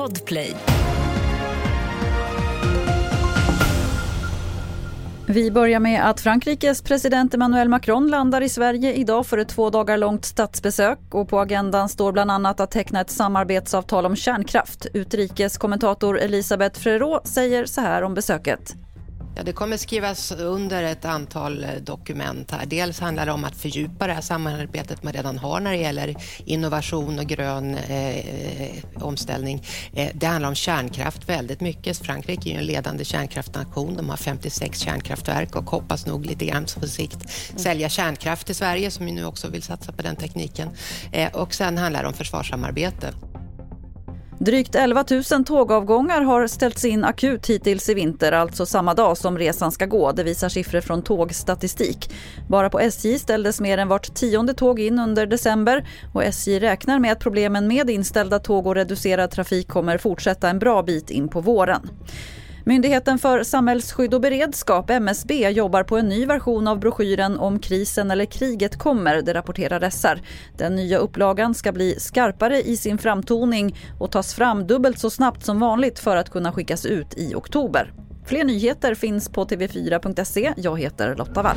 Podplay. Vi börjar med att Frankrikes president Emmanuel Macron landar i Sverige idag för ett två dagar långt statsbesök och på agendan står bland annat att teckna ett samarbetsavtal om kärnkraft. Utrikeskommentator Elisabeth Frerot säger så här om besöket. Ja, det kommer skrivas under ett antal eh, dokument här. Dels handlar det om att fördjupa det här samarbetet man redan har när det gäller innovation och grön eh, omställning. Eh, det handlar om kärnkraft väldigt mycket. Frankrike är ju en ledande kärnkraftnation. De har 56 kärnkraftverk och hoppas nog lite grann på sikt sälja kärnkraft till Sverige som ju nu också vill satsa på den tekniken. Eh, och sen handlar det om försvarssamarbete. Drygt 11 000 tågavgångar har ställts in akut hittills i vinter, alltså samma dag som resan ska gå. Det visar siffror från tågstatistik. Bara på SJ ställdes mer än vart tionde tåg in under december och SJ räknar med att problemen med inställda tåg och reducerad trafik kommer fortsätta en bra bit in på våren. Myndigheten för samhällsskydd och beredskap, MSB, jobbar på en ny version av broschyren Om krisen eller kriget kommer, det rapporterar SR. Den nya upplagan ska bli skarpare i sin framtoning och tas fram dubbelt så snabbt som vanligt för att kunna skickas ut i oktober. Fler nyheter finns på tv4.se. Jag heter Lotta Wall.